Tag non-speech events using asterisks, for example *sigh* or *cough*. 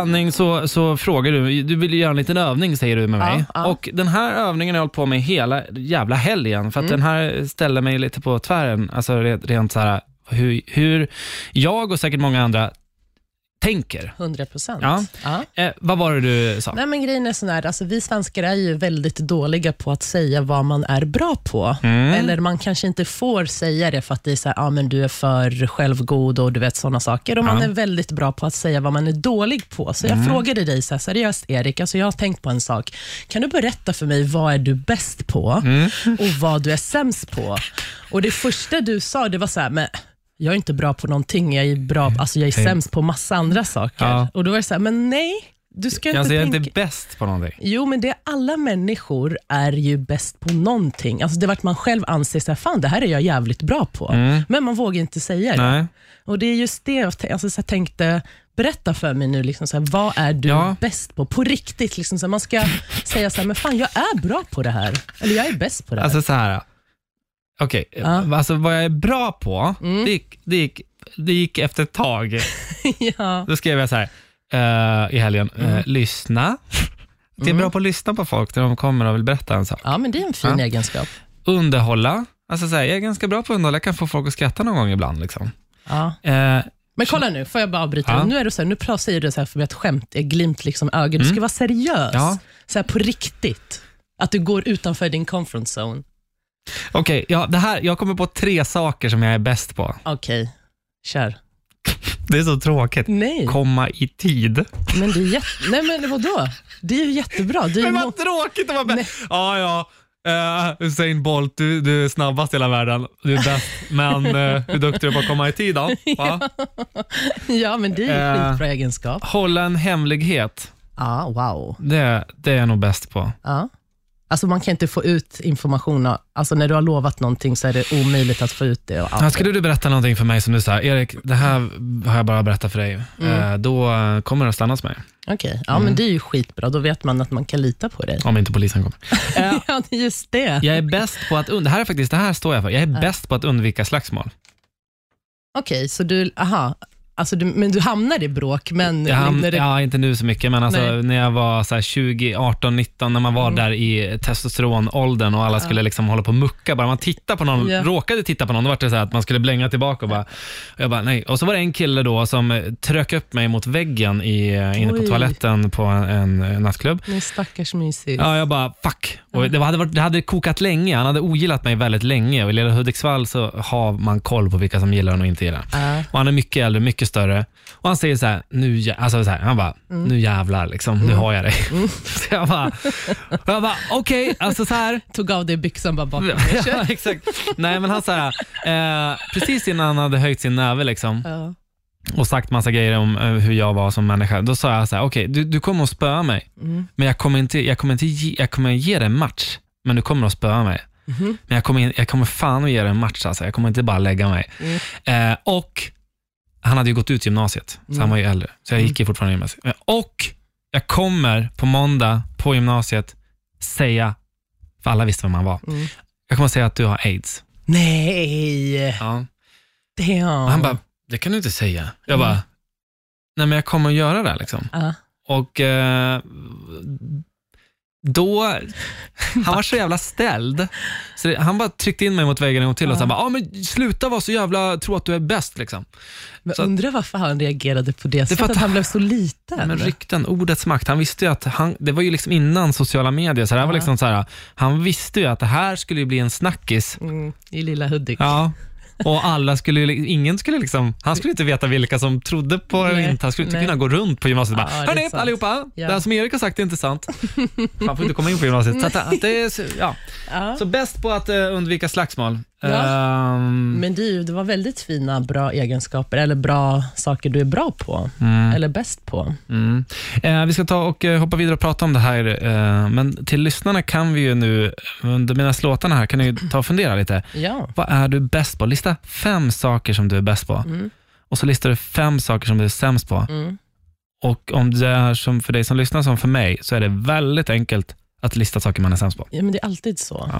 Sanning så, så frågar du, du vill göra en liten övning säger du med mig. Ja, ja. Och Den här övningen har jag hållit på med hela jävla helgen, för att Mm. den här ställer mig lite på tvären. Alltså rent, rent så här, hur, hur jag och säkert många andra tänker. 100 procent. Ja. Eh, vad var det du sa? Nej, men grejen är sån här, alltså, vi svenskar är ju väldigt dåliga på att säga vad man är bra på. Mm. Eller man kanske inte får säga det för att det är så här, ah, men du är för självgod och du vet sådana saker. Och man Ja. är väldigt bra på att säga vad man är dålig på. Så jag frågade dig så här, seriöst Erik, alltså jag har tänkt på en sak. Kan du berätta för mig vad är du bäst på och vad du är sämst på? Och Det första du sa, det var så här, men jag är inte bra på någonting, jag är, bra, alltså jag är sämst på massa andra saker. Ja. Och Då var det så här, men nej, du ska inte Alltså, jag är tänka... inte bäst på någonting. Jo, men det alla människor är ju bäst på någonting. Alltså det är vart man själv anser sig, fan det här är jag jävligt bra på. Men man vågar inte säga det. Nej. Och det är just det jag, alltså, så jag tänkte, berätta för mig nu, liksom, så här, vad är du Ja. bäst på? På riktigt, liksom, så här, man ska *laughs* säga så här, men fan jag är bra på det här. Eller jag är bäst på det här. Alltså så här. Okej, Ja. Mm. alltså vad jag är bra på, det, gick, det, gick, det gick efter ett tag. *laughs* ja. Då skrev jag så här eh, i helgen, Mm. eh, lyssna. Jag är bra på att lyssna på folk när de kommer och vill berätta en sak. ja, men det är en fin Ja. egenskap. Underhålla. Alltså så här, jag är ganska bra på att underhålla, jag kan få folk att skratta någon gång ibland. Liksom. Ja. Eh, Men kolla nu, får jag bara avbryta? Ja. Nu, är det så här, nu säger du så här för ett skämt, är glimt liksom ögat. Du ska vara seriös. Ja. Så här på riktigt. Att du går utanför din comfort zone. Okej, ja, det här, jag kommer på tre saker som jag är bäst på. Okej, kör. *laughs* Det är så tråkigt. Nej, Komma i tid. men det är jätte... Nej, men vadå? Det är ju jättebra. Det är ju Men må- vad tråkigt att vara Nej. bäst. Ja, ja. Uh, Usain Bolt, du, du är snabbast i hela världen. Du är bäst. Men uh, hur duktig är du på att komma i tid då? Va? *laughs* ja, men det är ju Eh. skitbra egenskap. Hålla en hemlighet. Ja, wow. Det, det är jag nog bäst på. Ja. Alltså man kan inte få ut information. Alltså när du har lovat någonting så är det omöjligt att få ut det. Och allt. Ja, skulle du berätta någonting för mig som du sa, Erik, det här har jag bara berättat för dig. Mm. Eh, då kommer det att stanna hos mig. Okej, ja Mm. men det är ju skitbra. Då vet man att man kan lita på dig. Om inte polisen kommer. *laughs* Ja, just det. jag är bäst på att, und- det här är faktiskt, det här står jag för. Jag är bäst på att undvika slagsmål. Okej, så du, aha. Alltså du, men du hamnar i bråk, men... Jag ham- när det, ja, inte nu så mycket, men alltså, Nej. när jag var så här 20, 18, 19, när man var där i testosteronåldern och alla skulle liksom hålla på och mucka. Bara man tittar på någon, Ja. råkade titta på någon, då var det så att man skulle blänga tillbaka och bara, och jag bara nej. Och så var det en kille då som eh, trök upp mig mot väggen i, eh, inne på Oj. toaletten på en, en nattklubb. Min stackars mysis. Ja, jag bara fuck. Och det, hade varit, det hade kokat länge. Han hade ogillat mig väldigt länge och i lilla Hudiksvall så har man koll på vilka som gillar och inte gillar. Ja. Och han är mycket äldre, mycket större. Och han säger så här, nu, jä- alltså så här, han bara, Mm. nu jävlar liksom, nu har jag dig. *laughs* så jag bara, och jag bara okej, alltså så här. *laughs* Tog av dig byxan bara bakom. *laughs* ja, exakt. Nej men han så här, eh, precis innan han hade höjt sin näve liksom, Ja. och sagt massa grejer om eh, hur jag var som människa, då sa jag så här, okej du, du kommer att spöa mig, Mm. men jag kommer inte, jag kommer inte ge, jag kommer ge dig en match, men du kommer att spöa mig. Mhm. Men jag kommer, in- jag kommer fan att ge dig en match alltså. Jag kommer inte bara lägga mig. Mm. Eh, och han hade ju gått ut gymnasiet, så han var ju äldre. Så jag gick ju fortfarande gymnasiet. Och jag kommer på måndag på gymnasiet säga, för alla visste vem han var. Mm. Jag kommer säga att du har aids. Nej, Ja. damn. Han bara, det kan du inte säga. Jag Mm. bara, nej men jag kommer att göra det liksom. Ja. Och eh, då, han var så jävla ställd. Så det, han bara tryckte in mig mot väggen en gång till och sa, bara, ah, men sluta vara så jävla, tro att du är bäst. Liksom. Men Så- undrar varför han reagerade på det, för sättet, att att han blev så liten. Men rykten, ordets makt. Han visste ju att, han, det var ju liksom innan sociala medier, så det var liksom så här, han visste ju att det här skulle bli en snackis. mm, I lilla Hudik. Ja. Och alla skulle, ingen skulle liksom, han skulle inte veta vilka som trodde på det eller inte. Han skulle inte kunna gå runt på gymnasiet och Ja, bara, det är hörni allihopa, Ja. det här som Erik har sagt är inte sant. *laughs* Han får inte komma in på gymnasiet. Så, att, det är, ja. Ja. så bäst på att eh, undvika slagsmål. Ja. Det var väldigt fina, bra egenskaper, eller bra saker du är bra på, eller bäst på. Mm. Eh, vi ska ta och eh, hoppa vidare och prata om det här, eh, men till lyssnarna kan vi ju nu, under mina låtarna här, kan ni ta och fundera lite. Ja. Vad är du bäst på? Lista fem saker som du är bäst på. Mm. Och så listar du fem saker som du är sämst på. Mm. Och om det är som för dig som lyssnar som för mig, så är det väldigt enkelt att lista saker man är sämst på. ja, men det är alltid så. Ja.